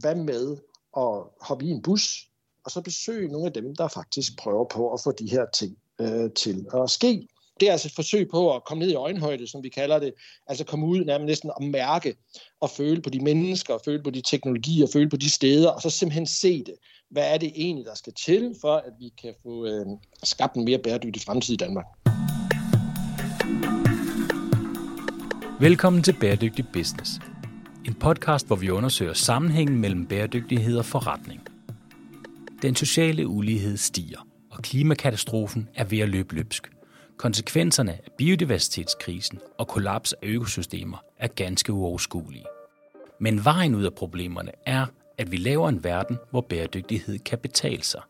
hvad med at hoppe i en bus, og så besøge nogle af dem, der faktisk prøver på at få de her ting øh, til at ske. Det er altså et forsøg på at komme ned i øjenhøjde, som vi kalder det. Altså komme ud nærmest næsten og mærke og føle på de mennesker, og føle på de teknologier, og føle på de steder, og så simpelthen se det. Hvad er det egentlig, der skal til, for at vi kan få øh, skabt en mere bæredygtig fremtid i Danmark? Velkommen til Bæredygtig Business. En podcast, hvor vi undersøger sammenhængen mellem bæredygtighed og forretning. Den sociale ulighed stiger, og klimakatastrofen er ved at løbe løbsk. Konsekvenserne af biodiversitetskrisen og kollaps af økosystemer er ganske uoverskuelige. Men vejen ud af problemerne er, at vi laver en verden, hvor bæredygtighed kan betale sig.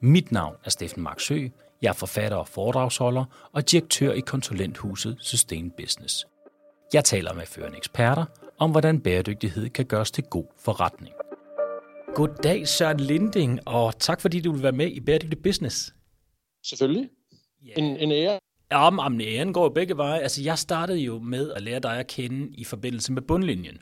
Mit navn er Steffen Marksø. Jeg er forfatter og foredragsholder og direktør i konsulenthuset Sustain Business. Jeg taler med førende eksperter om, hvordan bæredygtighed kan gøres til god forretning. Goddag Søren Linding, og tak fordi du vil være med i Bæredygtig Business. Selvfølgelig. Yeah. En, en ære. Ja, men æren går begge veje. Altså, jeg startede jo med at lære dig at kende i forbindelse med bundlinjen.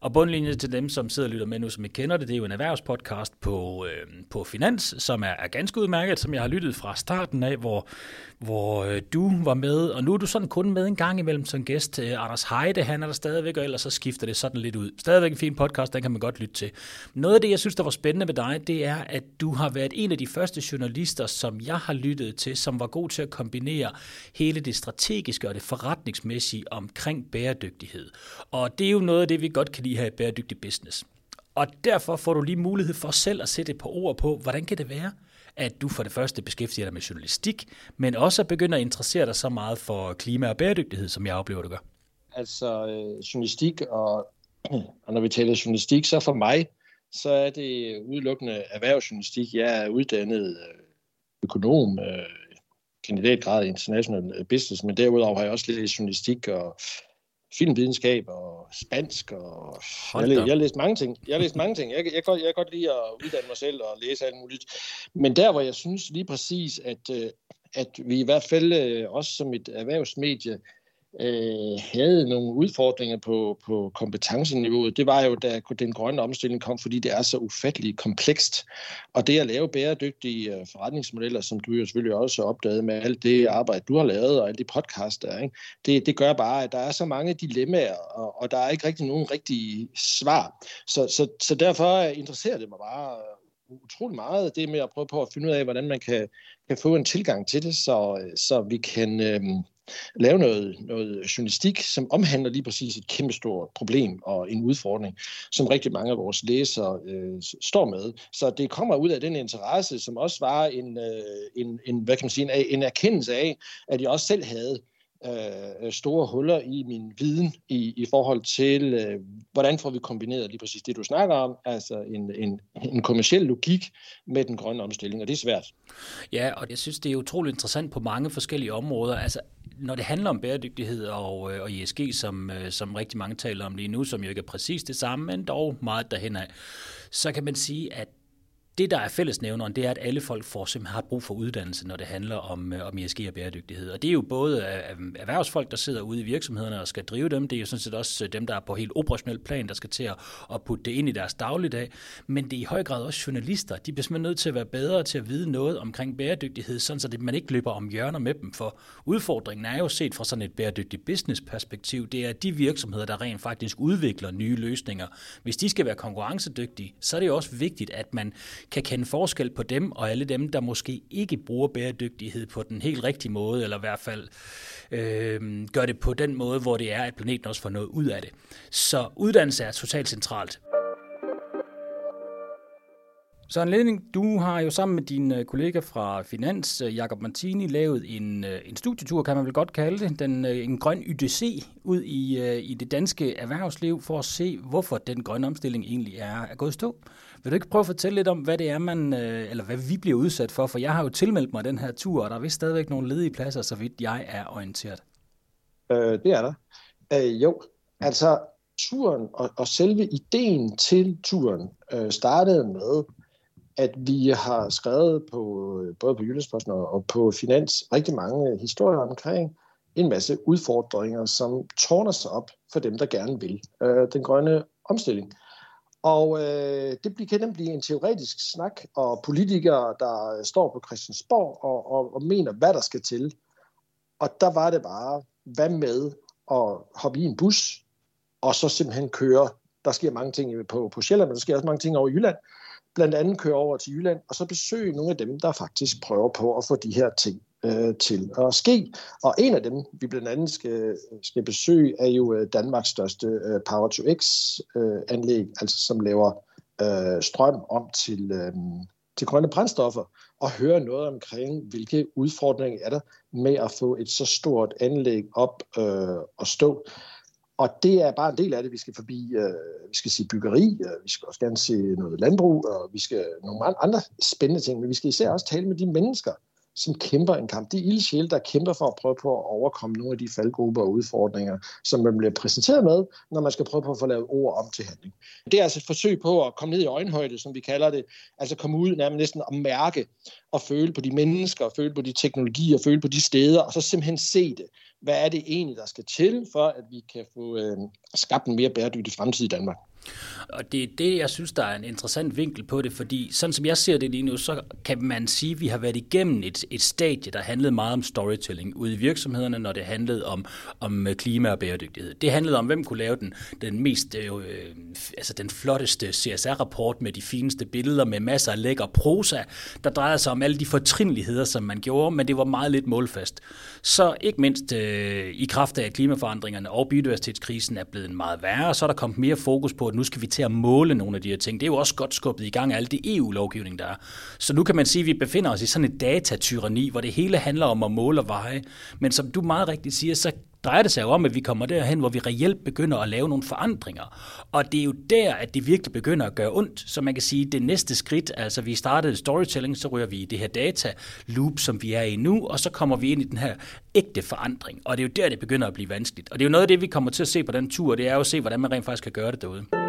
Og bundlinjen til dem, som sidder og lytter med nu, som ikke kender det, det er jo en erhvervspodcast på, øh, på Finans, som er, er ganske udmærket, som jeg har lyttet fra starten af, hvor, hvor øh, du var med, og nu er du sådan kun med en gang imellem som gæst. Øh, Anders Heide, han er der stadigvæk, og ellers så skifter det sådan lidt ud. Stadigvæk en fin podcast, den kan man godt lytte til. Noget af det, jeg synes, der var spændende ved dig, det er, at du har været en af de første journalister, som jeg har lyttet til, som var god til at kombinere hele det strategiske og det forretningsmæssige omkring bæredygtighed. Og det er jo noget af det, vi godt kan vi have et Bæredygtig Business. Og derfor får du lige mulighed for selv at sætte et par ord på, hvordan kan det være, at du for det første beskæftiger dig med journalistik, men også begynder at interessere dig så meget for klima og bæredygtighed, som jeg oplever, du gør? Altså øh, journalistik, og, og når vi taler journalistik, så for mig, så er det udelukkende erhvervsjournalistik. Jeg er uddannet øh, økonom, øh, kandidatgrad i international business, men derudover har jeg også læst journalistik og filmvidenskab og spansk, og jeg, jeg, jeg har læst mange ting. Jeg har læst mange ting. Jeg, jeg, jeg, godt, jeg kan godt lide at uddanne mig selv og læse alt muligt. Men der, hvor jeg synes lige præcis, at, øh, at vi i hvert fald øh, også som et erhvervsmedie øh, havde nogle udfordringer på, på kompetenceniveauet, det var jo, da den grønne omstilling kom, fordi det er så ufatteligt komplekst. Og det at lave bæredygtige øh, forretningsmodeller, som du jo selvfølgelig også har opdaget med alt det arbejde, du har lavet, og alle de podcasts der, ikke? Det, det gør bare, at der er så mange dilemmaer, og, og der er ikke rigtig nogen rigtige svar. Så, så, så derfor interesserer det mig bare øh, utrolig meget, det med at prøve på at finde ud af, hvordan man kan, kan få en tilgang til det, så, øh, så vi kan øh, lave noget, noget journalistik, som omhandler lige præcis et kæmpestort problem og en udfordring, som rigtig mange af vores læsere øh, står med. Så det kommer ud af den interesse, som også var en, øh, en, en, hvad kan man sige, en, en erkendelse af, at jeg også selv havde øh, store huller i min viden i, i forhold til, øh, hvordan får vi kombineret lige præcis det, du snakker om, altså en, en, en kommersiel logik med den grønne omstilling, og det er svært. Ja, og jeg synes, det er utroligt interessant på mange forskellige områder. Altså, når det handler om bæredygtighed og, øh, og ESG, som, øh, som rigtig mange taler om lige nu, som jo ikke er præcis det samme, men dog meget derhen af, så kan man sige, at det, der er fællesnævneren, det er, at alle folk får simpelthen har brug for uddannelse, når det handler om, øh, om ESG og bæredygtighed. Og det er jo både øh, øh, erhvervsfolk, der sidder ude i virksomhederne og skal drive dem. Det er jo sådan set også dem, der er på helt operationel plan, der skal til at, putte det ind i deres dagligdag. Men det er i høj grad også journalister. De bliver simpelthen nødt til at være bedre til at vide noget omkring bæredygtighed, sådan så man ikke løber om hjørner med dem. For udfordringen er jo set fra sådan et bæredygtigt business-perspektiv, det er, at de virksomheder, der rent faktisk udvikler nye løsninger, hvis de skal være konkurrencedygtige, så er det jo også vigtigt, at man kan kende forskel på dem og alle dem, der måske ikke bruger bæredygtighed på den helt rigtige måde, eller i hvert fald øh, gør det på den måde, hvor det er, at planeten også får noget ud af det. Så uddannelse er totalt centralt. Så en ledning, du har jo sammen med din øh, kollega fra Finans, øh, Jakob Martini, lavet en, øh, en studietur, kan man vel godt kalde det, den, en grøn YDC ud i, i det danske erhvervsliv for at se, hvorfor den grønne omstilling egentlig er, er gået stå. Vil du ikke prøve at fortælle lidt om, hvad det er, man, eller hvad vi bliver udsat for? For jeg har jo tilmeldt mig den her tur, og der er vist stadigvæk nogle ledige pladser, så vidt jeg er orienteret. Øh, det er der. Øh, jo, altså turen og, og selve ideen til turen øh, startede med, at vi har skrevet på øh, både på Jyllandsposten og på Finans rigtig mange historier omkring en masse udfordringer, som tårner sig op for dem, der gerne vil øh, den grønne omstilling. Og øh, det bliver, nemlig blive en teoretisk snak, og politikere, der står på Christiansborg og, og, og mener, hvad der skal til. Og der var det bare, hvad med at hoppe i en bus, og så simpelthen køre. Der sker mange ting på, på Sjælland, men der sker også mange ting over i Jylland. Blandt andet køre over til Jylland, og så besøge nogle af dem, der faktisk prøver på at få de her ting øh, til at ske. Og en af dem, vi blandt andet skal, skal besøge, er jo øh, Danmarks største øh, Power-to-X-anlæg, øh, altså som laver øh, strøm om til, øh, til grønne brændstoffer, og høre noget omkring, hvilke udfordringer er der med at få et så stort anlæg op øh, og stå. Og det er bare en del af det. Vi skal forbi, øh, vi skal se byggeri, øh, vi skal også gerne se noget landbrug, og vi skal nogle andre spændende ting, men vi skal især også tale med de mennesker, som kæmper en kamp. De ildsjæle, der kæmper for at prøve på at overkomme nogle af de faldgrupper og udfordringer, som man bliver præsenteret med, når man skal prøve på at få lavet ord om til handling. Det er altså et forsøg på at komme ned i øjenhøjde, som vi kalder det, altså komme ud nærmest næsten at mærke og føle på de mennesker, og føle på de teknologier, føle på de steder, og så simpelthen se det. Hvad er det egentlig, der skal til, for at vi kan få øh, skabt en mere bæredygtig fremtid i Danmark? Og det er det, jeg synes, der er en interessant vinkel på det, fordi sådan som jeg ser det lige nu, så kan man sige, at vi har været igennem et, et stadie, der handlede meget om storytelling ude i virksomhederne, når det handlede om, om øh, klima og bæredygtighed. Det handlede om, hvem kunne lave den, den mest, øh, øh altså den flotteste CSR-rapport med de fineste billeder, med masser af lækker prosa, der drejede sig om alle de fortrinligheder, som man gjorde, men det var meget lidt målfast. Så ikke mindst øh, i kraft af, klimaforandringerne og biodiversitetskrisen er blevet meget værre, så er der kommet mere fokus på, at nu skal vi til at måle nogle af de her ting. Det er jo også godt skubbet i gang af alt det EU-lovgivning, der er. Så nu kan man sige, at vi befinder os i sådan et datatyrani, hvor det hele handler om at måle og veje. Men som du meget rigtigt siger, så drejer det sig jo om, at vi kommer derhen, hvor vi reelt begynder at lave nogle forandringer. Og det er jo der, at det virkelig begynder at gøre ondt. Så man kan sige, at det næste skridt, altså vi startede storytelling, så rører vi i det her data loop, som vi er i nu, og så kommer vi ind i den her ægte forandring. Og det er jo der, det begynder at blive vanskeligt. Og det er jo noget af det, vi kommer til at se på den tur, det er jo at se, hvordan man rent faktisk kan gøre det derude.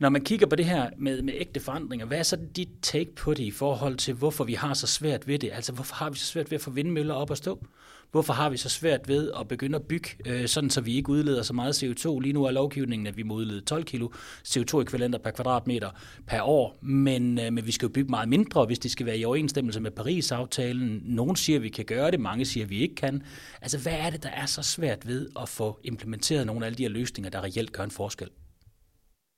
Når man kigger på det her med, med ægte forandringer, hvad er så dit take på det i forhold til, hvorfor vi har så svært ved det? Altså, hvorfor har vi så svært ved at få vindmøller op at stå? Hvorfor har vi så svært ved at begynde at bygge, øh, sådan så vi ikke udleder så meget CO2? Lige nu er lovgivningen, at vi må udlede 12 kilo CO2-ekvivalenter per kvadratmeter per år, men, øh, men vi skal jo bygge meget mindre, hvis det skal være i overensstemmelse med Paris-aftalen. Nogle siger, at vi kan gøre det, mange siger, at vi ikke kan. Altså, hvad er det, der er så svært ved at få implementeret nogle af alle de her løsninger, der reelt gør en forskel?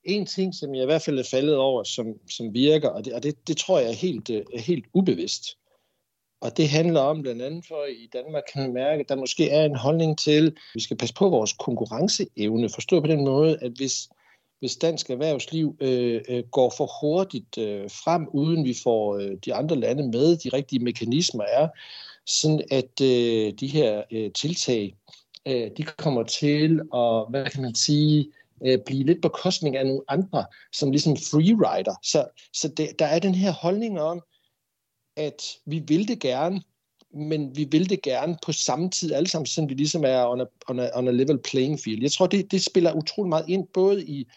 en ting, som jeg i hvert fald er faldet over, som, som virker, og, det, og det, det tror jeg er helt, øh, helt ubevidst. Og det handler om blandt andet for, at i Danmark kan man mærke, at der måske er en holdning til, at vi skal passe på vores konkurrenceevne. Forstå på den måde, at hvis, hvis dansk erhvervsliv øh, øh, går for hurtigt øh, frem, uden vi får øh, de andre lande med, de rigtige mekanismer er, sådan at øh, de her øh, tiltag, øh, de kommer til at, hvad kan man sige, øh, blive lidt på kostning af nogle andre, som ligesom freerider. Så, så det, der er den her holdning om, at vi vil det gerne, men vi vil det gerne på samme tid alle sammen, sådan vi ligesom er on a, on a, on a level playing field. Jeg tror, det, det spiller utrolig meget ind, både i,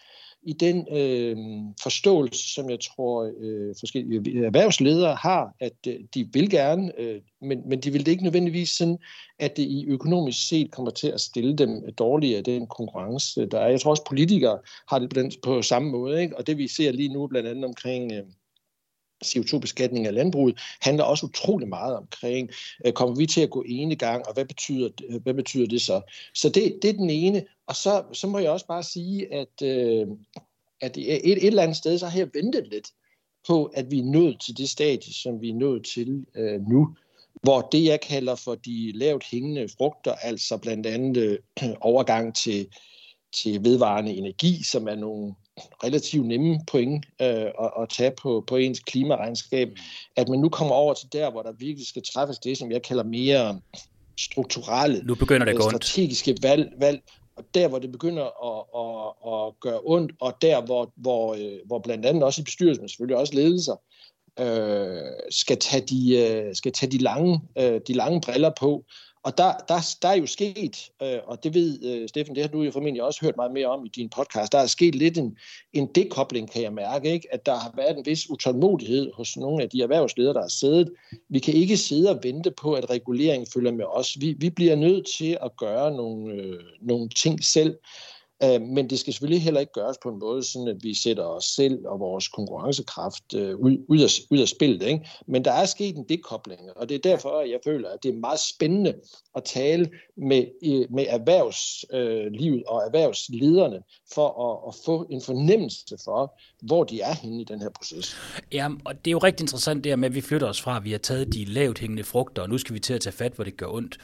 i den øh, forståelse, som jeg tror øh, forskellige erhvervsledere har, at øh, de vil gerne, øh, men, men de vil det ikke nødvendigvis sådan, at det i økonomisk set kommer til at stille dem dårligere den konkurrence, der er. Jeg tror også, politikere har det på, den, på samme måde, ikke? og det vi ser lige nu blandt andet omkring... Øh, CO2-beskatning af landbruget, handler også utrolig meget omkring, øh, kommer vi til at gå ene gang, og hvad betyder, øh, hvad betyder det så? Så det, det er den ene. Og så, så må jeg også bare sige, at, øh, at et, et eller andet sted, så har jeg ventet lidt på, at vi er nået til det stadie, som vi er nået til øh, nu, hvor det, jeg kalder for de lavt hængende frugter, altså blandt andet øh, overgang til, til vedvarende energi, som er nogle relativt nemme point øh, at, at tage på, på ens klimaregnskab, at man nu kommer over til der, hvor der virkelig skal træffes det, som jeg kalder mere strukturelle, nu begynder det strategiske valg, valg, og der, hvor det begynder at, at, at gøre ondt, og der, hvor, hvor, øh, hvor blandt andet også i bestyrelsen, men selvfølgelig også ledelser, øh, skal, tage de, øh, skal tage de lange, øh, de lange briller på, og der, der, der er jo sket, øh, og det ved øh, Steffen, det har du jo formentlig også hørt meget mere om i din podcast, der er sket lidt en, en dekobling, kan jeg mærke, ikke? at der har været en vis utålmodighed hos nogle af de erhvervsledere, der har siddet. Vi kan ikke sidde og vente på, at reguleringen følger med os. Vi, vi bliver nødt til at gøre nogle, øh, nogle ting selv. Øh, men det skal selvfølgelig heller ikke gøres på en måde, sådan at vi sætter os selv og vores konkurrencekraft øh, ud, ud, af, ud af spillet. Ikke? Men der er sket en dekobling, og det er derfor, jeg føler, at det er meget spændende at tale med, med erhvervslivet og erhvervslederne for at, at få en fornemmelse for, hvor de er henne i den her proces. Ja, og det er jo rigtig interessant det her med, at vi flytter os fra, at vi har taget de lavt hængende frugter, og nu skal vi til at tage fat, hvor det gør ondt.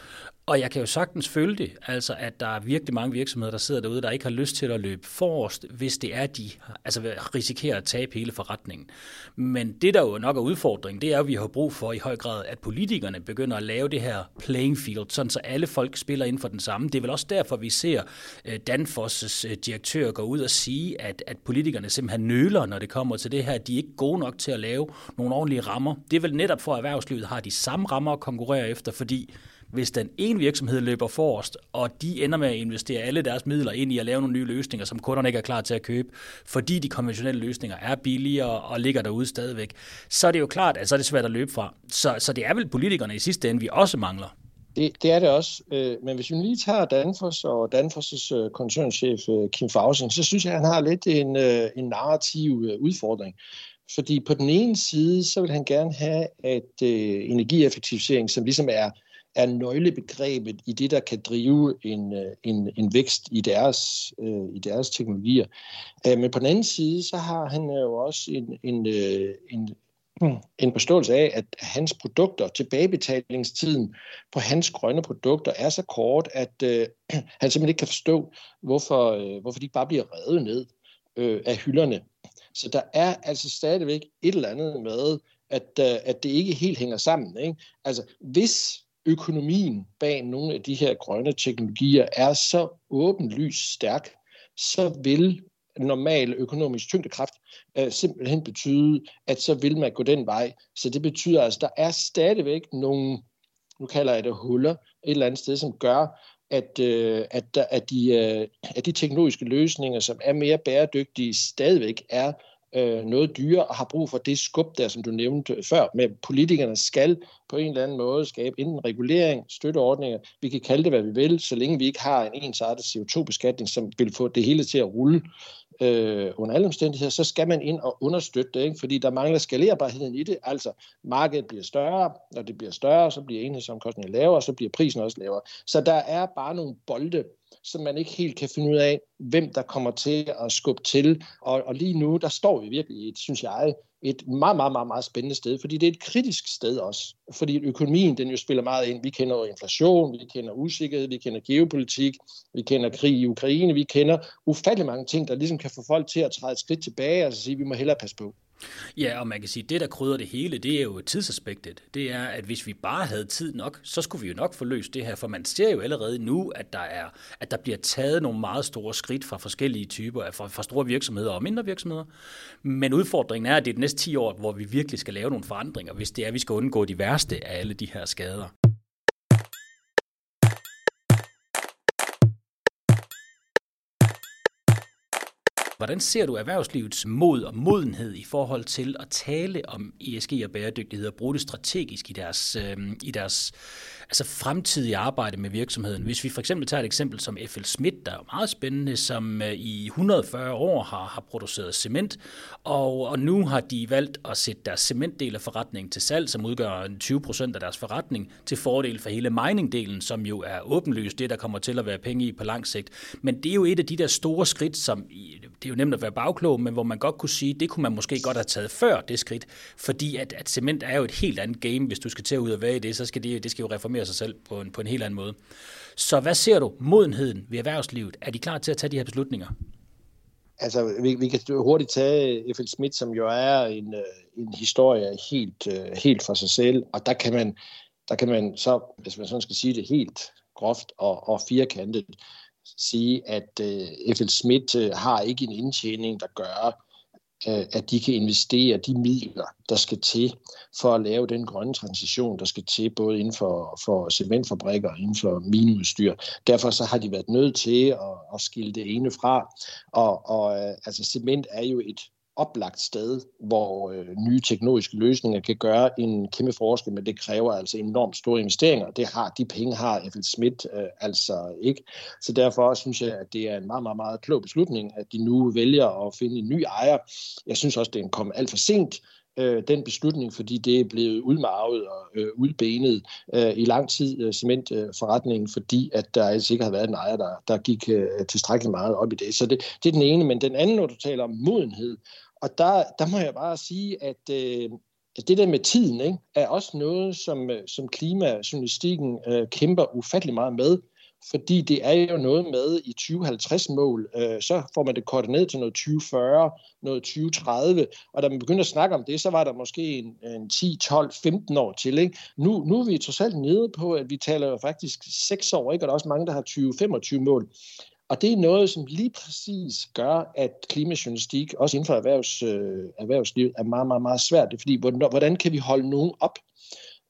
Og jeg kan jo sagtens følge det, altså at der er virkelig mange virksomheder, der sidder derude, der ikke har lyst til at løbe forrest, hvis det er, de altså risikerer at tabe hele forretningen. Men det, der jo nok er udfordringen, det er, at vi har brug for i høj grad, at politikerne begynder at lave det her playing field, sådan så alle folk spiller inden for den samme. Det er vel også derfor, vi ser øh, Danfoss' øh, direktør gå ud og sige, at, at politikerne simpelthen nøler, når det kommer til det her. De er ikke gode nok til at lave nogle ordentlige rammer. Det er vel netop for, at erhvervslivet har de samme rammer at konkurrere efter, fordi hvis den ene virksomhed løber forrest, og de ender med at investere alle deres midler ind i at lave nogle nye løsninger, som kunderne ikke er klar til at købe, fordi de konventionelle løsninger er billigere og ligger derude stadigvæk, så er det jo klart, at så er det svært at løbe fra. Så, så det er vel politikerne i sidste ende, vi også mangler. Det, det er det også. Øh, men hvis vi lige tager Danfoss og Danfoss' øh, koncernchef øh, Kim Fausing, så synes jeg, at han har lidt en, en narrativ udfordring. Fordi på den ene side, så vil han gerne have, at energieffektivisering, som ligesom er er nøglebegrebet i det, der kan drive en, øh, en, en vækst i deres, øh, i deres teknologier. Øh, men på den anden side, så har han jo også en, en, øh, en, en forståelse af, at hans produkter, tilbagebetalingstiden på hans grønne produkter er så kort, at øh, han simpelthen ikke kan forstå, hvorfor, øh, hvorfor de bare bliver revet ned øh, af hylderne. Så der er altså stadigvæk et eller andet med, at, øh, at det ikke helt hænger sammen. Ikke? Altså, hvis økonomien bag nogle af de her grønne teknologier er så åbenlyst stærk, så vil normal økonomisk tyngdekraft øh, simpelthen betyde, at så vil man gå den vej. Så det betyder altså, der er stadigvæk nogle, nu kalder jeg det huller, et eller andet sted, som gør, at, øh, at, at, de, øh, at de teknologiske løsninger, som er mere bæredygtige, stadigvæk er øh, noget dyre og har brug for det skub der, som du nævnte før, med politikerne skal på en eller anden måde skabe enten regulering, støtteordninger, vi kan kalde det, hvad vi vil, så længe vi ikke har en ensartet CO2-beskatning, som vil få det hele til at rulle øh, under alle omstændigheder, så skal man ind og understøtte det, ikke? fordi der mangler skalerbarheden i det. Altså, markedet bliver større, når det bliver større, så bliver enhedsomkostningen lavere, og så bliver prisen også lavere. Så der er bare nogle bolde, som man ikke helt kan finde ud af, hvem der kommer til at skubbe til. Og, og lige nu, der står vi virkelig i et, synes jeg, et meget, meget, meget, meget spændende sted, fordi det er et kritisk sted også. Fordi økonomien, den jo spiller meget ind. Vi kender inflation, vi kender usikkerhed, vi kender geopolitik, vi kender krig i Ukraine, vi kender ufattelig mange ting, der ligesom kan få folk til at træde et skridt tilbage og sige, at vi må hellere passe på. Ja, og man kan sige, at det, der krydder det hele, det er jo tidsaspektet. Det er, at hvis vi bare havde tid nok, så skulle vi jo nok få løst det her, for man ser jo allerede nu, at der, er, at der bliver taget nogle meget store skridt fra forskellige typer, fra, fra store virksomheder og mindre virksomheder. Men udfordringen er, at det er de næste 10 år, hvor vi virkelig skal lave nogle forandringer, hvis det er, at vi skal undgå de værste af alle de her skader. Hvordan ser du erhvervslivets mod og modenhed i forhold til at tale om ESG og bæredygtighed og bruge det strategisk i deres, øh, i deres altså fremtidige arbejde med virksomheden? Hvis vi for eksempel tager et eksempel som FL Schmidt, der er meget spændende, som øh, i 140 år har, har produceret cement, og, og nu har de valgt at sætte deres cementdel af forretningen til salg, som udgør 20 procent af deres forretning, til fordel for hele miningdelen, som jo er åbenlyst det, der kommer til at være penge i på lang sigt. Men det er jo et af de der store skridt, som det er jo nemt at være bagklog, men hvor man godt kunne sige, det kunne man måske godt have taget før det skridt, fordi at, at cement er jo et helt andet game. Hvis du skal til at ud og være i det, så skal det, det skal jo reformere sig selv på en, på en helt anden måde. Så hvad ser du modenheden ved erhvervslivet? Er de klar til at tage de her beslutninger? Altså, vi, vi kan hurtigt tage F.L. Schmidt, som jo er en, øh, en historie helt, øh, helt for sig selv, og der kan man, der kan man så, hvis man sådan skal sige det helt groft og, og firkantet, sige, at øh, FL Schmidt har ikke en indtjening, der gør, øh, Øh, at de kan investere de midler, der skal til for at lave den grønne transition, der skal til både inden for, for cementfabrikker og inden for mineudstyr. Derfor så har de været nødt til at, at skille det ene fra. Og, og øh, altså cement er jo et oplagt sted, hvor øh, nye teknologiske løsninger kan gøre en kæmpe forskel, men det kræver altså enormt store investeringer. Det har de penge har F.L. Schmidt øh, altså ikke. Så derfor synes jeg, at det er en meget, meget, meget klog beslutning, at de nu vælger at finde en ny ejer. Jeg synes også, det er kommet alt for sent, øh, den beslutning, fordi det er blevet udmarvet og øh, udbenet øh, i lang tid, øh, cementforretningen, fordi at der altså ikke har været en ejer, der, der gik øh, tilstrækkeligt meget op i det. Så det, det er den ene, men den anden, når du taler om modenhed, og der, der må jeg bare sige, at øh, det der med tiden ikke, er også noget, som, øh, som klimajournalistikken øh, kæmper ufattelig meget med fordi det er jo noget med i 2050-mål, øh, så får man det koordineret ned til noget 2040, noget 2030, og da man begyndte at snakke om det, så var der måske en, en 10, 12, 15 år til. Ikke? Nu, nu er vi trods alt nede på, at vi taler jo faktisk 6 år, ikke? og der er også mange, der har 20-25-mål. Og det er noget, som lige præcis gør, at klimajournalistik, også inden for erhvervs, øh, erhvervslivet, er meget, meget, meget svært. Det er fordi, hvordan, hvordan kan vi holde nogen op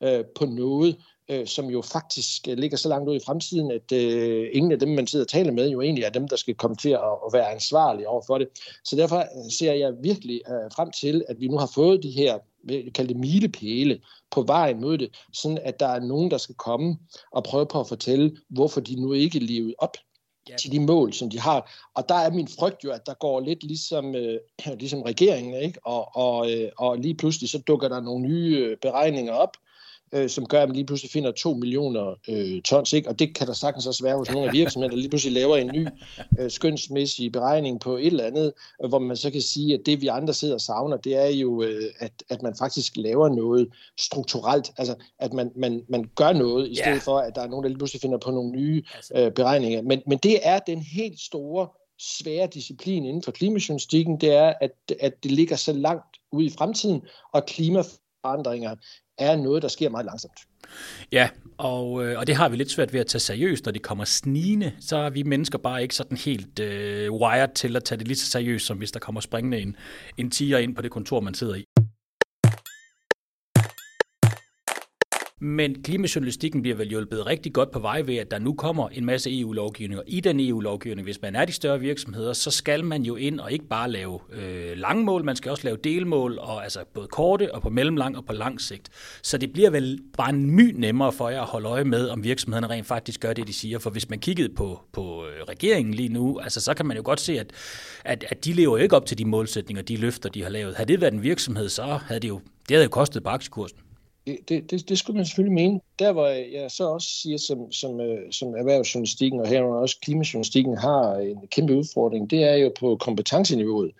øh, på noget, øh, som jo faktisk øh, ligger så langt ud i fremtiden, at øh, ingen af dem, man sidder og taler med, jo egentlig er dem, der skal komme til at, at være ansvarlige over for det. Så derfor ser jeg virkelig øh, frem til, at vi nu har fået de her kaldte kalde det milepæle på vejen mod det, sådan at der er nogen, der skal komme og prøve på at fortælle, hvorfor de nu ikke levede op ja. til de mål, som de har. Og der er min frygt jo, at der går lidt ligesom, øh, ligesom regeringen, ikke? Og, og, øh, og lige pludselig så dukker der nogle nye øh, beregninger op, øh, som gør, at man lige pludselig finder 2 millioner øh, tons. Ikke? Og det kan der sagtens også være hos nogle af virksomheder, der lige pludselig laver en ny øh, skønsmæssig beregning på et eller andet, øh, hvor man så kan sige, at det vi andre sidder og savner, det er jo, øh, at, at man faktisk laver noget strukturelt. Altså, at man, man, man gør noget, i stedet yeah. for, at der er nogen, der lige pludselig finder på nogle nye altså. øh, beregninger. Men, men det er den helt store svære disciplin inden for klimajournalistikken, det er, at, at det ligger så langt ude i fremtiden, og klimaforandringer er noget, der sker meget langsomt. Ja, og, øh, og det har vi lidt svært ved at tage seriøst, når det kommer snigende. Så er vi mennesker bare ikke sådan helt øh, wired til at tage det lige så seriøst, som hvis der kommer springende en, en tiger ind på det kontor, man sidder i. Men klimajournalistikken bliver vel hjulpet rigtig godt på vej ved, at der nu kommer en masse EU-lovgivning. Og i den EU-lovgivning, hvis man er de større virksomheder, så skal man jo ind og ikke bare lave øh, langmål, man skal også lave delmål, og altså både korte og på mellemlang og på lang sigt. Så det bliver vel bare en my nemmere for jer at holde øje med, om virksomhederne rent faktisk gør det, de siger. For hvis man kiggede på, på øh, regeringen lige nu, altså så kan man jo godt se, at, at, at de lever ikke op til de målsætninger, de løfter, de har lavet. Havde det været en virksomhed, så havde det jo, det havde jo kostet på aktiekursen det, det, det skulle man selvfølgelig mene. Der hvor jeg så også siger, som, som, øh, som erhvervsjournalistikken og herunder også klimajournalistikken har en kæmpe udfordring, det er jo på kompetenceniveauet.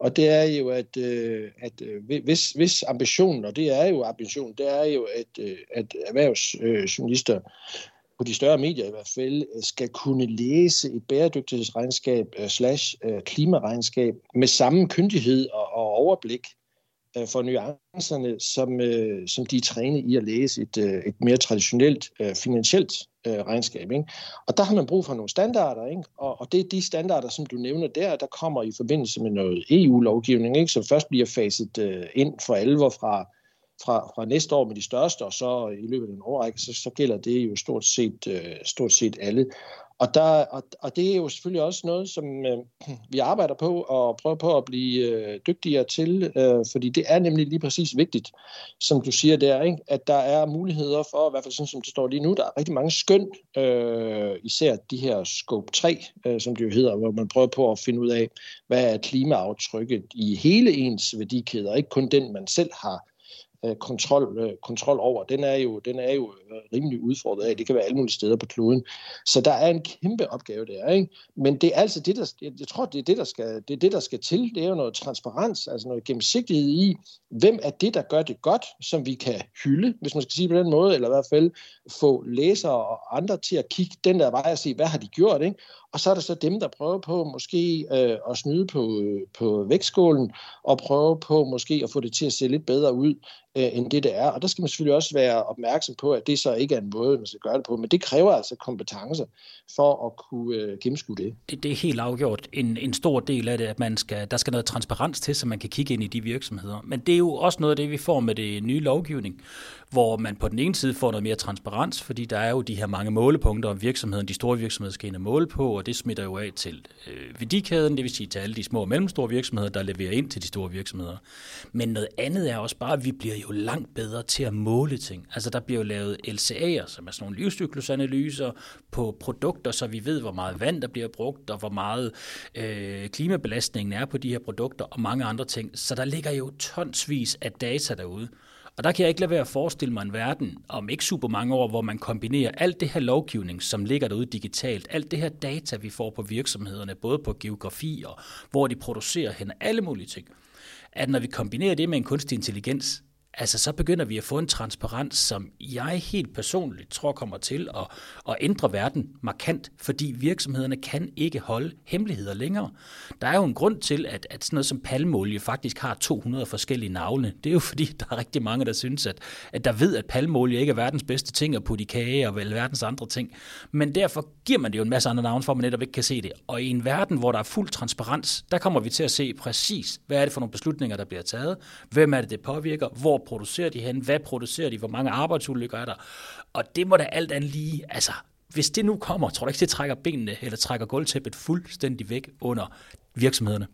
Og det er jo, at, øh, at øh, hvis, hvis ambitionen, og det er jo ambitionen, det er jo, at, at erhvervsjournalister på de større medier i hvert fald, skal kunne læse et bæredygtighedsregnskab slash klimaregnskab med samme kyndighed og, og overblik, øh, for nuancerne, som, øh, som de er trænet i at læse et, øh, et mere traditionelt øh, finansielt øh, regnskab. Ikke? Og der har man brug for nogle standarder, ikke? Og, og det er de standarder, som du nævner der, der kommer i forbindelse med noget EU-lovgivning, ikke? som først bliver faset øh, ind for alvor fra, fra, fra næste år med de største, og så i løbet af en årrække, så, så gælder det jo stort set, øh, stort set alle. Og, der, og, og det er jo selvfølgelig også noget, som øh, vi arbejder på og prøver på at blive øh, dygtigere til, øh, fordi det er nemlig lige præcis vigtigt, som du siger der, ikke? at der er muligheder for, i hvert fald sådan som det står lige nu, der er rigtig mange skøn, øh, især de her scope 3, øh, som det jo hedder, hvor man prøver på at finde ud af, hvad er klimaaftrykket i hele ens værdikæder, ikke kun den, man selv har Øh, kontrol, øh, kontrol over, den er, jo, den er jo øh, rimelig udfordret af. Det kan være alle mulige steder på kloden. Så der er en kæmpe opgave der. Ikke? Men det er altså det, der, jeg tror, det er det, der skal, det er det, der skal til. Det er jo noget transparens, altså noget gennemsigtighed i, hvem er det, der gør det godt, som vi kan hylde, hvis man skal sige på den måde, eller i hvert fald få læsere og andre til at kigge den der vej og se, hvad har de gjort, ikke? Og så er der så dem, der prøver på måske øh, at snyde på, øh, på vægtskålen, og prøve på måske at få det til at se lidt bedre ud, øh, end det det er. Og der skal man selvfølgelig også være opmærksom på, at det så ikke er en måde, man skal gøre det på. Men det kræver altså kompetencer for at kunne øh, gennemskue det. det. Det er helt afgjort en, en stor del af det, at man skal, der skal noget transparens til, så man kan kigge ind i de virksomheder. Men det er jo også noget af det, vi får med det nye lovgivning, hvor man på den ene side får noget mere transparens, fordi der er jo de her mange målepunkter, om virksomheden, de store virksomheder skal ind og måle på, og det smitter jo af til øh, værdikæden, det vil sige til alle de små og mellemstore virksomheder, der leverer ind til de store virksomheder. Men noget andet er også bare, at vi bliver jo langt bedre til at måle ting. Altså der bliver jo lavet LCA'er, som er sådan nogle livscyklusanalyser på produkter, så vi ved, hvor meget vand der bliver brugt, og hvor meget øh, klimabelastningen er på de her produkter, og mange andre ting. Så der ligger jo tonsvis af data derude. Og der kan jeg ikke lade være at forestille mig en verden om ikke super mange år, hvor man kombinerer alt det her lovgivning, som ligger derude digitalt, alt det her data, vi får på virksomhederne, både på geografi og hvor de producerer hen, alle mulige ting, at når vi kombinerer det med en kunstig intelligens, altså så begynder vi at få en transparens, som jeg helt personligt tror kommer til at, at ændre verden markant, fordi virksomhederne kan ikke holde hemmeligheder længere. Der er jo en grund til, at, at sådan noget som palmolie faktisk har 200 forskellige navne. Det er jo fordi, der er rigtig mange, der synes, at, at der ved, at palmolie ikke er verdens bedste ting at putte i kage og vel verdens andre ting. Men derfor giver man det jo en masse andre navne, for at man netop ikke kan se det. Og i en verden, hvor der er fuld transparens, der kommer vi til at se præcis, hvad er det for nogle beslutninger, der bliver taget, hvem er det, det påvirker, hvor producerer de hen, hvad producerer de, hvor mange arbejdsulykker er der. Og det må da alt andet lige, altså hvis det nu kommer, tror du ikke, det trækker benene eller trækker gulvtæppet fuldstændig væk under virksomhederne?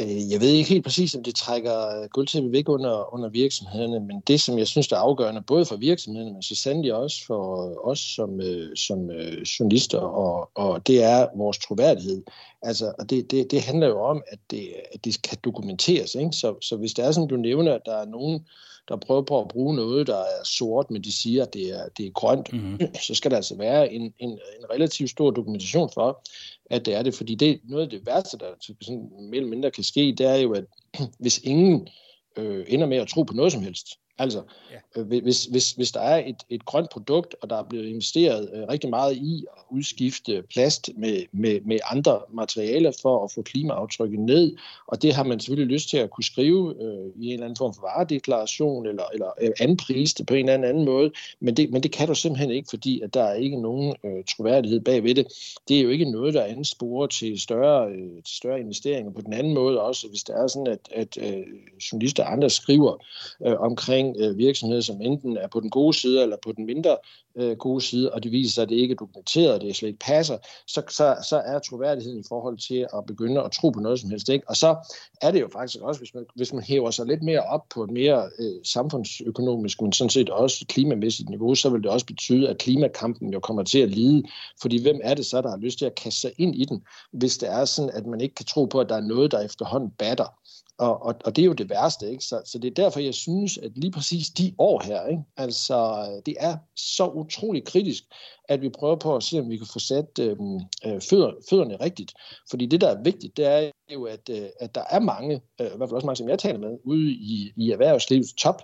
Øh, jeg ved ikke helt præcis, om det trækker guldtæppet væk under, under virksomhederne, men det, som jeg synes, der er afgørende, både for virksomhederne, men så sandelig også for os som, øh, som øh, journalister, og, og det er vores troværdighed. Altså, og det, det, det handler jo om, at det, at det kan dokumenteres. Ikke? Så, så hvis det er sådan, du nævner, at der er nogen, der prøver på at bruge noget, der er sort, men de siger, at det er, det er grønt, mm-hmm. så skal der altså være en, en, en relativt stor dokumentation for, at det er det. Fordi det noget af det værste, der sådan mere eller mindre kan ske, det er jo, at hvis ingen øh, ender med at tro på noget som helst, Altså, ja. øh, hvis, hvis, hvis der er et, et grønt produkt, og der er blevet investeret øh, rigtig meget i at udskifte plast med, med, med andre materialer for at få klimaaftrykket ned, og det har man selvfølgelig lyst til at kunne skrive øh, i en eller anden form for varedeklaration, eller, eller øh, anprise det på en eller anden måde, men det, men det kan du simpelthen ikke, fordi at der er ikke nogen øh, troværdighed bagved det. Det er jo ikke noget, der ansporer til større, øh, til større investeringer på den anden måde også, hvis det er sådan, at, at øh, journalister og andre skriver øh, omkring omkring øh, virksomheder, som enten er på den gode side eller på den mindre øh, gode side, og det viser sig, at det ikke er dokumenteret, og det slet ikke passer, så, så, så er troværdigheden i forhold til at begynde at tro på noget som helst. Ikke? Og så er det jo faktisk også, hvis man, hvis man hæver sig lidt mere op på et mere øh, samfundsøkonomisk, men sådan set også klimamæssigt niveau, så vil det også betyde, at klimakampen jo kommer til at lide. Fordi hvem er det så, der har lyst til at kaste sig ind i den, hvis det er sådan, at man ikke kan tro på, at der er noget, der efterhånden batter. Og, og, og det er jo det værste, ikke? Så, så det er derfor, jeg synes, at lige præcis de år her, ikke? altså det er så utrolig kritisk, at vi prøver på at se, om vi kan få sat øhm, øh, fødder, fødderne rigtigt. Fordi det, der er vigtigt, det er jo, at, øh, at der er mange, øh, i hvert fald også mange, som jeg taler med, ude i, i erhvervslivets top,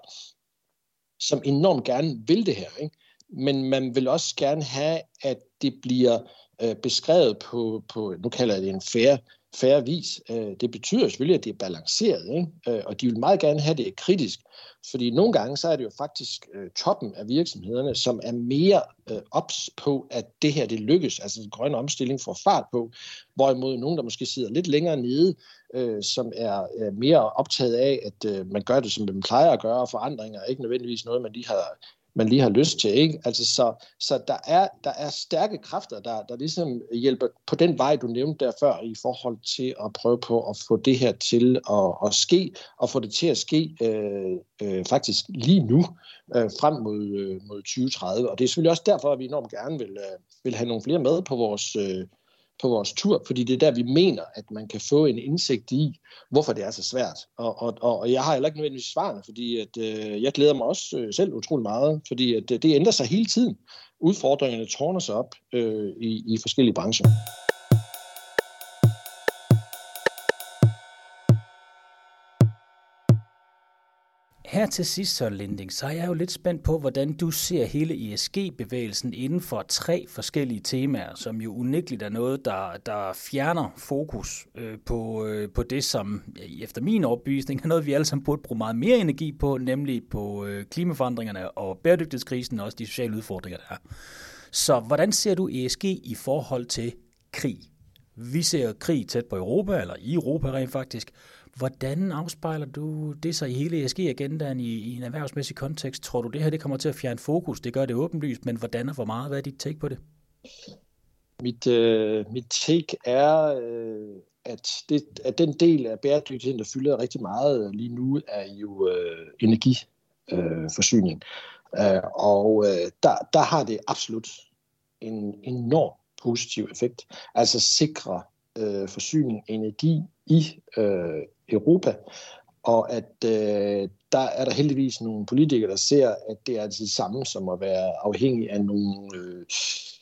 som enormt gerne vil det her. Ikke? Men man vil også gerne have, at det bliver øh, beskrevet på, på, nu kalder jeg det en fair færre vis. Øh, det betyder selvfølgelig, at det er balanceret, ikke? Øh, og de vil meget gerne have det kritisk, fordi nogle gange så er det jo faktisk øh, toppen af virksomhederne, som er mere ops på, at det her det lykkes, altså den grønne omstilling får fart på, hvorimod nogen, der måske sidder lidt længere nede, som er mere optaget af, at man gør det, som man plejer at gøre, og forandringer er ikke nødvendigvis noget, man lige har man lige har lyst til. Ikke? Altså, så så der, er, der er stærke kræfter, der, der ligesom hjælper på den vej, du nævnte der før, i forhold til at prøve på at få det her til at, at ske, og få det til at ske øh, øh, faktisk lige nu, øh, frem mod, øh, mod 2030. Og det er selvfølgelig også derfor, at vi enormt gerne vil, øh, vil have nogle flere med på vores... Øh, på vores tur, fordi det er der, vi mener, at man kan få en indsigt i, hvorfor det er så svært. Og, og, og jeg har heller ikke nødvendigvis svarene, fordi at, øh, jeg glæder mig også øh, selv utrolig meget, fordi at, øh, det ændrer sig hele tiden. Udfordringerne tårner sig op øh, i, i forskellige brancher. Her til sidst, så Linding, så er jeg jo lidt spændt på, hvordan du ser hele ESG-bevægelsen inden for tre forskellige temaer, som jo unægteligt er noget, der, der fjerner fokus øh, på, øh, på det, som efter min opbygning er noget, vi alle sammen burde bruge meget mere energi på, nemlig på øh, klimaforandringerne og bæredygtighedskrisen og også de sociale udfordringer, der er. Så hvordan ser du ESG i forhold til krig? Vi ser krig tæt på Europa, eller i Europa rent faktisk. Hvordan afspejler du det så i hele ESG-agendaen i, i en erhvervsmæssig kontekst? Tror du, det her det kommer til at fjerne fokus? Det gør det åbenlyst, men hvordan og hvor meget? Hvad er dit take på det? Mit, øh, mit take er, øh, at, det, at den del af bæredygtigheden, der fylder rigtig meget lige nu, er jo øh, energiforsyning. Øh, øh, og øh, der, der har det absolut en enorm positiv effekt. Altså sikre øh, forsyning af energi i øh, Europa, og at øh, der er der heldigvis nogle politikere, der ser, at det er det samme som at være afhængig af nogle øh,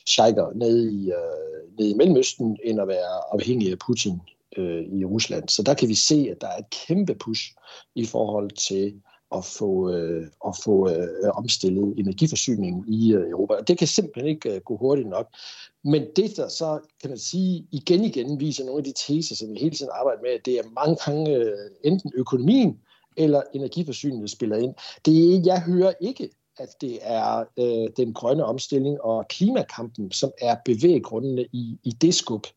sheiker nede i, øh, nede i Mellemøsten, end at være afhængig af Putin øh, i Rusland. Så der kan vi se, at der er et kæmpe push i forhold til at få, øh, at få øh, omstillet energiforsyningen i øh, Europa. Og det kan simpelthen ikke øh, gå hurtigt nok. Men det, der så, kan man sige, igen igen viser nogle af de teser, som vi hele tiden arbejder med, at det er mange gange øh, enten økonomien eller energiforsyningen, der spiller ind. Det jeg hører ikke at det er øh, den grønne omstilling og klimakampen, som er bevæggrundene i, i det skub.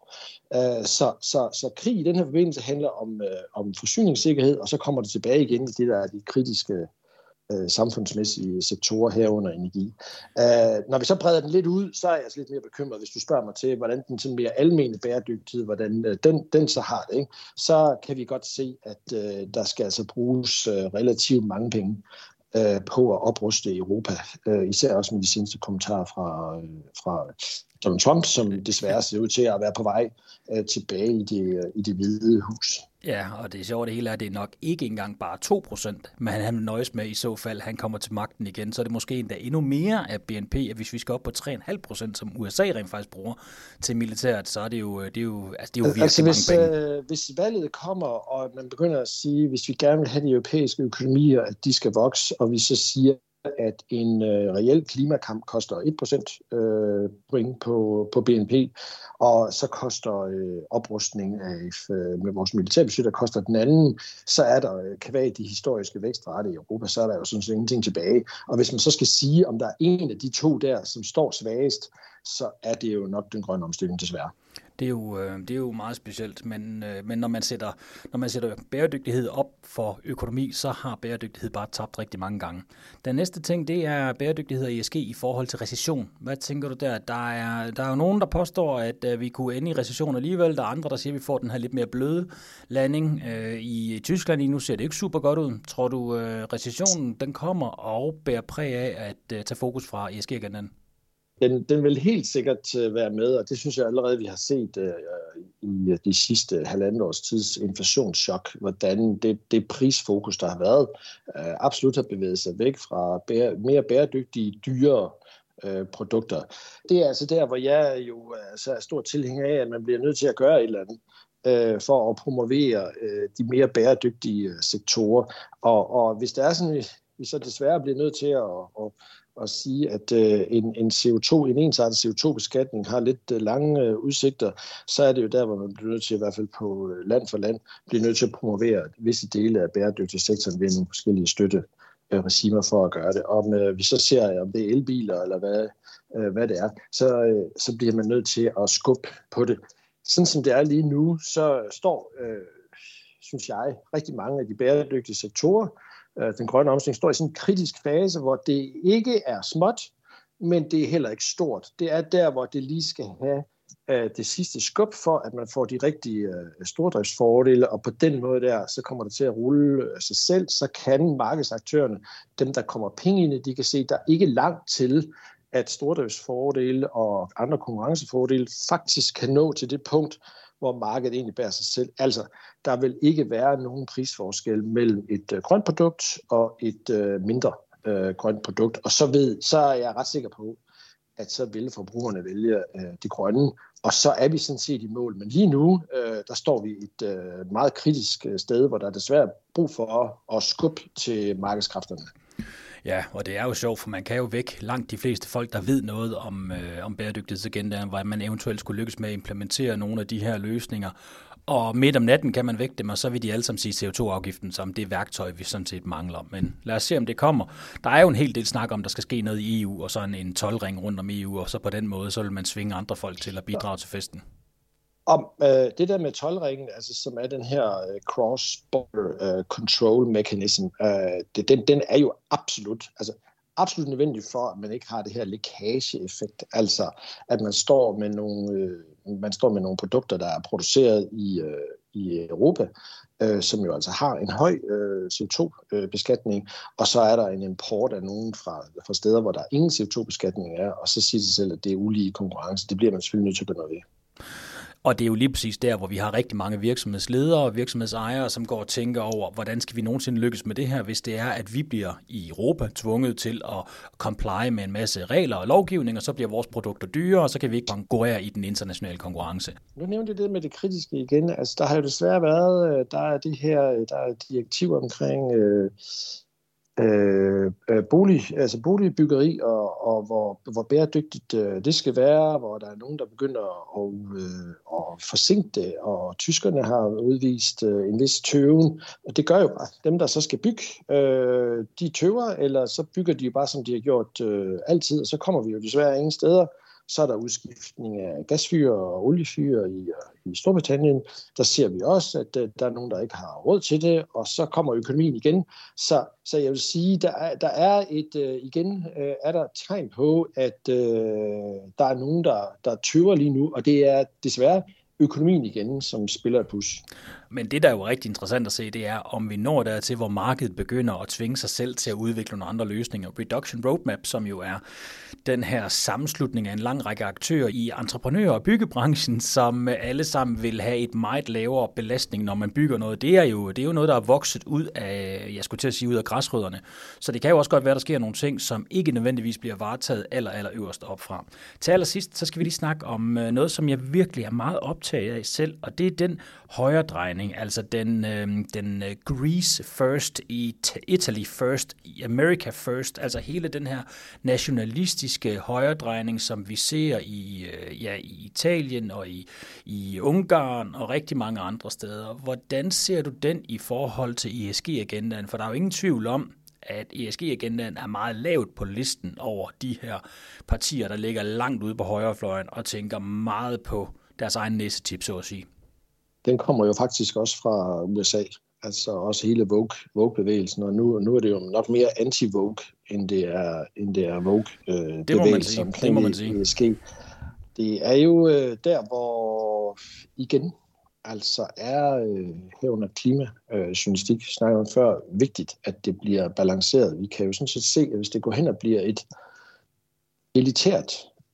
Øh, så, så, så krig i den her forbindelse handler om, øh, om forsyningssikkerhed, og så kommer det tilbage igen til det, der er de kritiske øh, samfundsmæssige sektorer herunder energi. Øh, når vi så breder den lidt ud, så er jeg altså lidt mere bekymret, hvis du spørger mig til, hvordan den sådan mere almene bæredygtighed, hvordan øh, den, den så har det, ikke? så kan vi godt se, at øh, der skal altså bruges øh, relativt mange penge øh, på at opruste Europa. Øh, især også med de seneste kommentarer fra, øh, fra Donald Trump, som desværre ser ud til at være på vej øh, tilbage i det, i det hvide hus. Ja, og det sjove det hele er, at det er nok ikke engang bare 2 procent, men han nøjes med i så fald, han kommer til magten igen, så er det måske endda endnu mere af BNP, at hvis vi skal op på 3,5 procent, som USA rent faktisk bruger til militæret, så er det jo, det er jo, altså det er jo virkelig altså, hvis, mange penge. Øh, hvis valget kommer, og man begynder at sige, hvis vi gerne vil have de europæiske økonomier, at de skal vokse, og vi så siger, at en øh, reel klimakamp koster 1% øh, point på, på BNP, og så koster øh, oprustning af øh, med vores militærbudget, der koster den anden, så er der øh, kvæg de historiske vækstrate i Europa, så er der jo sådan set ingenting tilbage. Og hvis man så skal sige, om der er en af de to der, som står svagest, så er det jo nok den grønne omstilling desværre. Det er jo, øh, det er jo meget specielt, men, øh, men når, man sætter, når man sætter bæredygtighed op for økonomi, så har bæredygtighed bare tabt rigtig mange gange. Den næste ting, det er bæredygtighed og ESG i forhold til recession. Hvad tænker du der? Der er, der er jo nogen, der påstår, at øh, vi kunne ende i recession alligevel. Der er andre, der siger, at vi får den her lidt mere bløde landing. I Tyskland lige nu ser det ikke super godt ud. Tror du, recessionen den kommer og bærer præg af at tage fokus fra ESG-agendaen? Den, den vil helt sikkert øh, være med, og det synes jeg allerede, vi har set øh, i øh, de sidste halvandet års tids inflationschok, hvordan det, det prisfokus, der har været, øh, absolut har bevæget sig væk fra bære, mere bæredygtige, dyre øh, produkter. Det er altså der, hvor jeg jo altså, er stor tilhænger af, at man bliver nødt til at gøre et eller andet uh, for at promovere de mere bæredygtige sektorer. Og, og hvis det er sådan, vi så desværre bliver nødt til at, at at sige, at øh, en, en CO2, en ensartet CO2-beskatning har lidt øh, lange øh, udsigter, så er det jo der, hvor man bliver nødt til, i hvert fald på øh, land for land, bliver nødt til at promovere visse dele af bæredygtig sektoren ved nogle forskellige støtte øh, regimer for at gøre det. Om øh, vi så ser, om det er elbiler eller hvad, øh, hvad det er, så, øh, så bliver man nødt til at skubbe på det. Sådan som det er lige nu, så står, øh, synes jeg, rigtig mange af de bæredygtige sektorer øh, den grønne omstilling står i sådan en kritisk fase, hvor det ikke er småt, men det er heller ikke stort. Det er der, hvor det lige skal have øh, det sidste skub for, at man får de rigtige øh, stordriftsfordele, og på den måde der, så kommer det til at rulle sig selv, så kan markedsaktørerne, dem der kommer penge ind, de kan se, der er ikke langt til, at stordriftsfordele og andre konkurrencefordele faktisk kan nå til det punkt, hvor markedet egentlig bærer sig selv. Altså, der vil ikke være nogen prisforskel mellem et øh, grønt produkt og et øh, mindre øh, grønt produkt. Og så, ved, så er jeg ret sikker på, at så vil forbrugerne vælge øh, det grønne, og så er vi sådan set i mål. Men lige nu, øh, der står vi et øh, meget kritisk øh, sted, hvor der er desværre brug for at skubbe til markedskræfterne. Ja, og det er jo sjovt, for man kan jo væk langt de fleste folk, der ved noget om, øh, om bæredygtighedsagendaen, hvad man eventuelt skulle lykkes med at implementere nogle af de her løsninger. Og midt om natten kan man vække dem, og så vil de alle sammen sige CO2-afgiften som det værktøj, vi sådan set mangler. Men lad os se, om det kommer. Der er jo en hel del snak om, der skal ske noget i EU, og så en, en tolvring rundt om EU, og så på den måde, så vil man svinge andre folk til at bidrage til festen om øh, det der med tolvringen, altså, som er den her øh, cross-border øh, control mechanism, øh, det, den, den er jo absolut, altså absolut nødvendig for, at man ikke har det her lækageeffekt, altså at man står med nogle, øh, man står med nogle produkter, der er produceret i, øh, i Europa, øh, som jo altså har en høj øh, CO2-beskatning, øh, og så er der en import af nogen fra, fra steder, hvor der ingen CO2-beskatning er, og så siger sig selv, at det er ulige konkurrence. Det bliver man selvfølgelig nødt til at gøre noget ved. Og det er jo lige præcis der, hvor vi har rigtig mange virksomhedsledere og virksomhedsejere, som går og tænker over, hvordan skal vi nogensinde lykkes med det her, hvis det er, at vi bliver i Europa tvunget til at comply med en masse regler og lovgivning, og så bliver vores produkter dyre, og så kan vi ikke konkurrere i den internationale konkurrence. Nu nævnte jeg det med det kritiske igen. Altså, der har jo desværre været, øh, der er det her, øh, der er direktiv omkring øh, Øh, øh, bolig, altså boligbyggeri og, og hvor, hvor bæredygtigt øh, det skal være, hvor der er nogen, der begynder at, øh, at forsinke det, og tyskerne har udvist øh, en vis tøven, og det gør jo bare, dem der så skal bygge, øh, de tøver, eller så bygger de jo bare, som de har gjort øh, altid, og så kommer vi jo desværre ingen steder, så er der udskiftning af gasfyr og oliefyr i, øh, i Storbritannien. Der ser vi også, at øh, der er nogen, der ikke har råd til det, og så kommer økonomien igen. Så, så jeg vil sige, der er, der er et, øh, igen er der tegn på, at der er nogen, der, der tøver lige nu, og det er desværre økonomien igen, som spiller et pus. Men det, der er jo rigtig interessant at se, det er, om vi når dertil, hvor markedet begynder at tvinge sig selv til at udvikle nogle andre løsninger. Reduction Roadmap, som jo er den her sammenslutning af en lang række aktører i entreprenør- og byggebranchen, som alle sammen vil have et meget lavere belastning, når man bygger noget. Det er jo, det er jo noget, der er vokset ud af, jeg skulle til at sige, ud af græsrødderne. Så det kan jo også godt være, at der sker nogle ting, som ikke nødvendigvis bliver varetaget aller, aller øverst op fra. Til allersidst, så skal vi lige snakke om øh, noget, som jeg virkelig er meget optaget af selv, og det er den højre drejning, altså den, øh, den øh, Greece first, Italy first, America first, altså hele den her nationalistiske højredrejning, som vi ser i, øh, ja, i Italien og i, i Ungarn og rigtig mange andre steder. Hvordan ser du den i forhold til ESG-agendaen? For der er jo ingen tvivl om, at ESG-agendaen er meget lavt på listen over de her partier, der ligger langt ude på højrefløjen og tænker meget på deres egen næsetip, så at sige den kommer jo faktisk også fra USA. Altså også hele Vogue, Vogue-bevægelsen, og nu, nu er det jo nok mere anti-Vogue, end det er, end det er Vogue-bevægelsen øh, det må man sige. ESG. Det er jo øh, der, hvor igen, altså er øh, herunder klimajournalistik, øh, snakker om før, vigtigt, at det bliver balanceret. Vi kan jo sådan set se, at hvis det går hen og bliver et elitært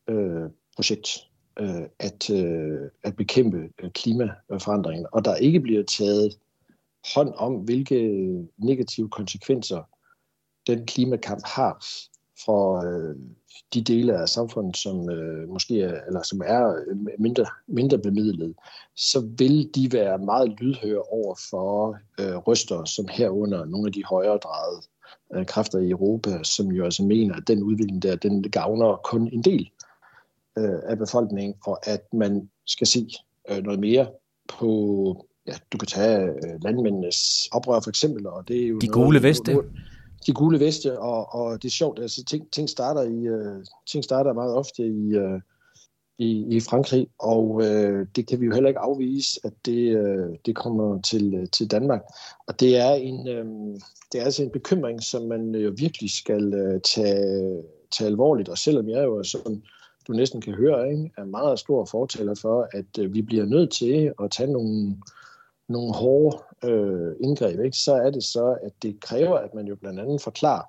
øh, projekt, øh, at, øh, at bekæmpe øh, klimaforandringen, og der ikke bliver taget hånd om, hvilke negative konsekvenser den klimakamp har for øh, de dele af samfundet, som øh, måske er, eller som er øh, mindre, mindre bemidlet, så vil de være meget lydhøre over for øh, ryster, som herunder nogle af de højere drejede øh, kræfter i Europa, som jo altså mener, at den udvikling der, den gavner kun en del øh, af befolkningen, og at man skal se øh, noget mere på, ja, du kan tage øh, landmændenes oprør for eksempel, og det er jo De gule veste. De gule veste, og, og det er sjovt, altså ting, ting starter i, øh, ting starter meget ofte i, øh, i, i Frankrig, og øh, det kan vi jo heller ikke afvise, at det, øh, det kommer til, øh, til Danmark. Og det er en, øh, det er altså en bekymring, som man jo virkelig skal øh, tage, tage alvorligt, og selvom jeg jo er sådan du næsten kan høre, ikke, er meget stor fortæller for, at øh, vi bliver nødt til at tage nogle, nogle hårde øh, indgreb, ikke? så er det så, at det kræver, at man jo blandt andet forklarer,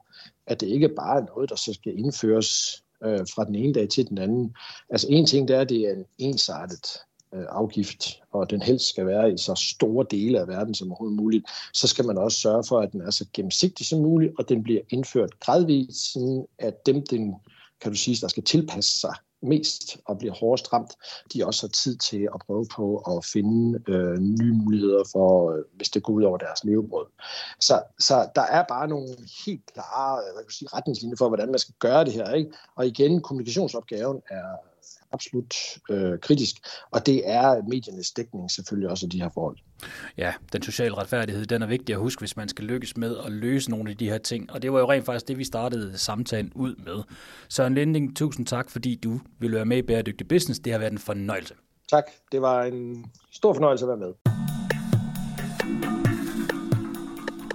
at det ikke bare er noget, der så skal indføres øh, fra den ene dag til den anden. Altså en ting, det er, at det er en ensartet øh, afgift, og den helst skal være i så store dele af verden som overhovedet muligt, så skal man også sørge for, at den er så gennemsigtig som muligt, og den bliver indført gradvist, sådan at dem, den kan du sige, der skal tilpasse sig mest og bliver hårdest ramt, de også har tid til at prøve på at finde øh, nye muligheder for, øh, hvis det går ud over deres levebrød. Så, så der er bare nogle helt klare øh, hvad kan sige, retningslinjer for, hvordan man skal gøre det her. Ikke? Og igen, kommunikationsopgaven er absolut øh, kritisk, og det er mediernes dækning selvfølgelig også af de her forhold. Ja, den sociale retfærdighed, den er vigtig at huske, hvis man skal lykkes med at løse nogle af de her ting, og det var jo rent faktisk det, vi startede samtalen ud med. Søren Linding, tusind tak, fordi du ville være med i Bæredygtig Business. Det har været en fornøjelse. Tak, det var en stor fornøjelse at være med.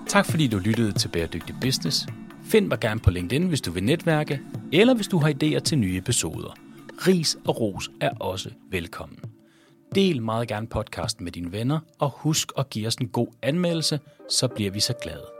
Tak fordi du lyttede til Bæredygtig Business. Find mig gerne på LinkedIn, hvis du vil netværke, eller hvis du har idéer til nye episoder. Ris og ros er også velkommen. Del meget gerne podcasten med dine venner, og husk at give os en god anmeldelse, så bliver vi så glade.